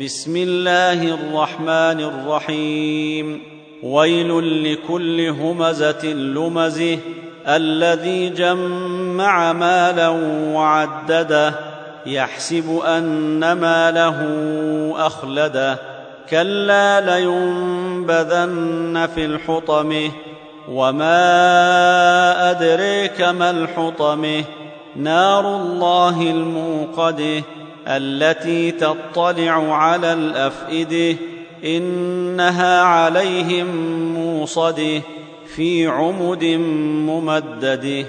بسم الله الرحمن الرحيم ويل لكل همزه لمزه الذي جمع مالا وعدده يحسب ان ماله اخلده كلا لينبذن في الحطمه وما ادريك ما الحطمه نار الله الموقده التي تطلع على الأفئدة إنها عليهم موصدة في عمد ممددة.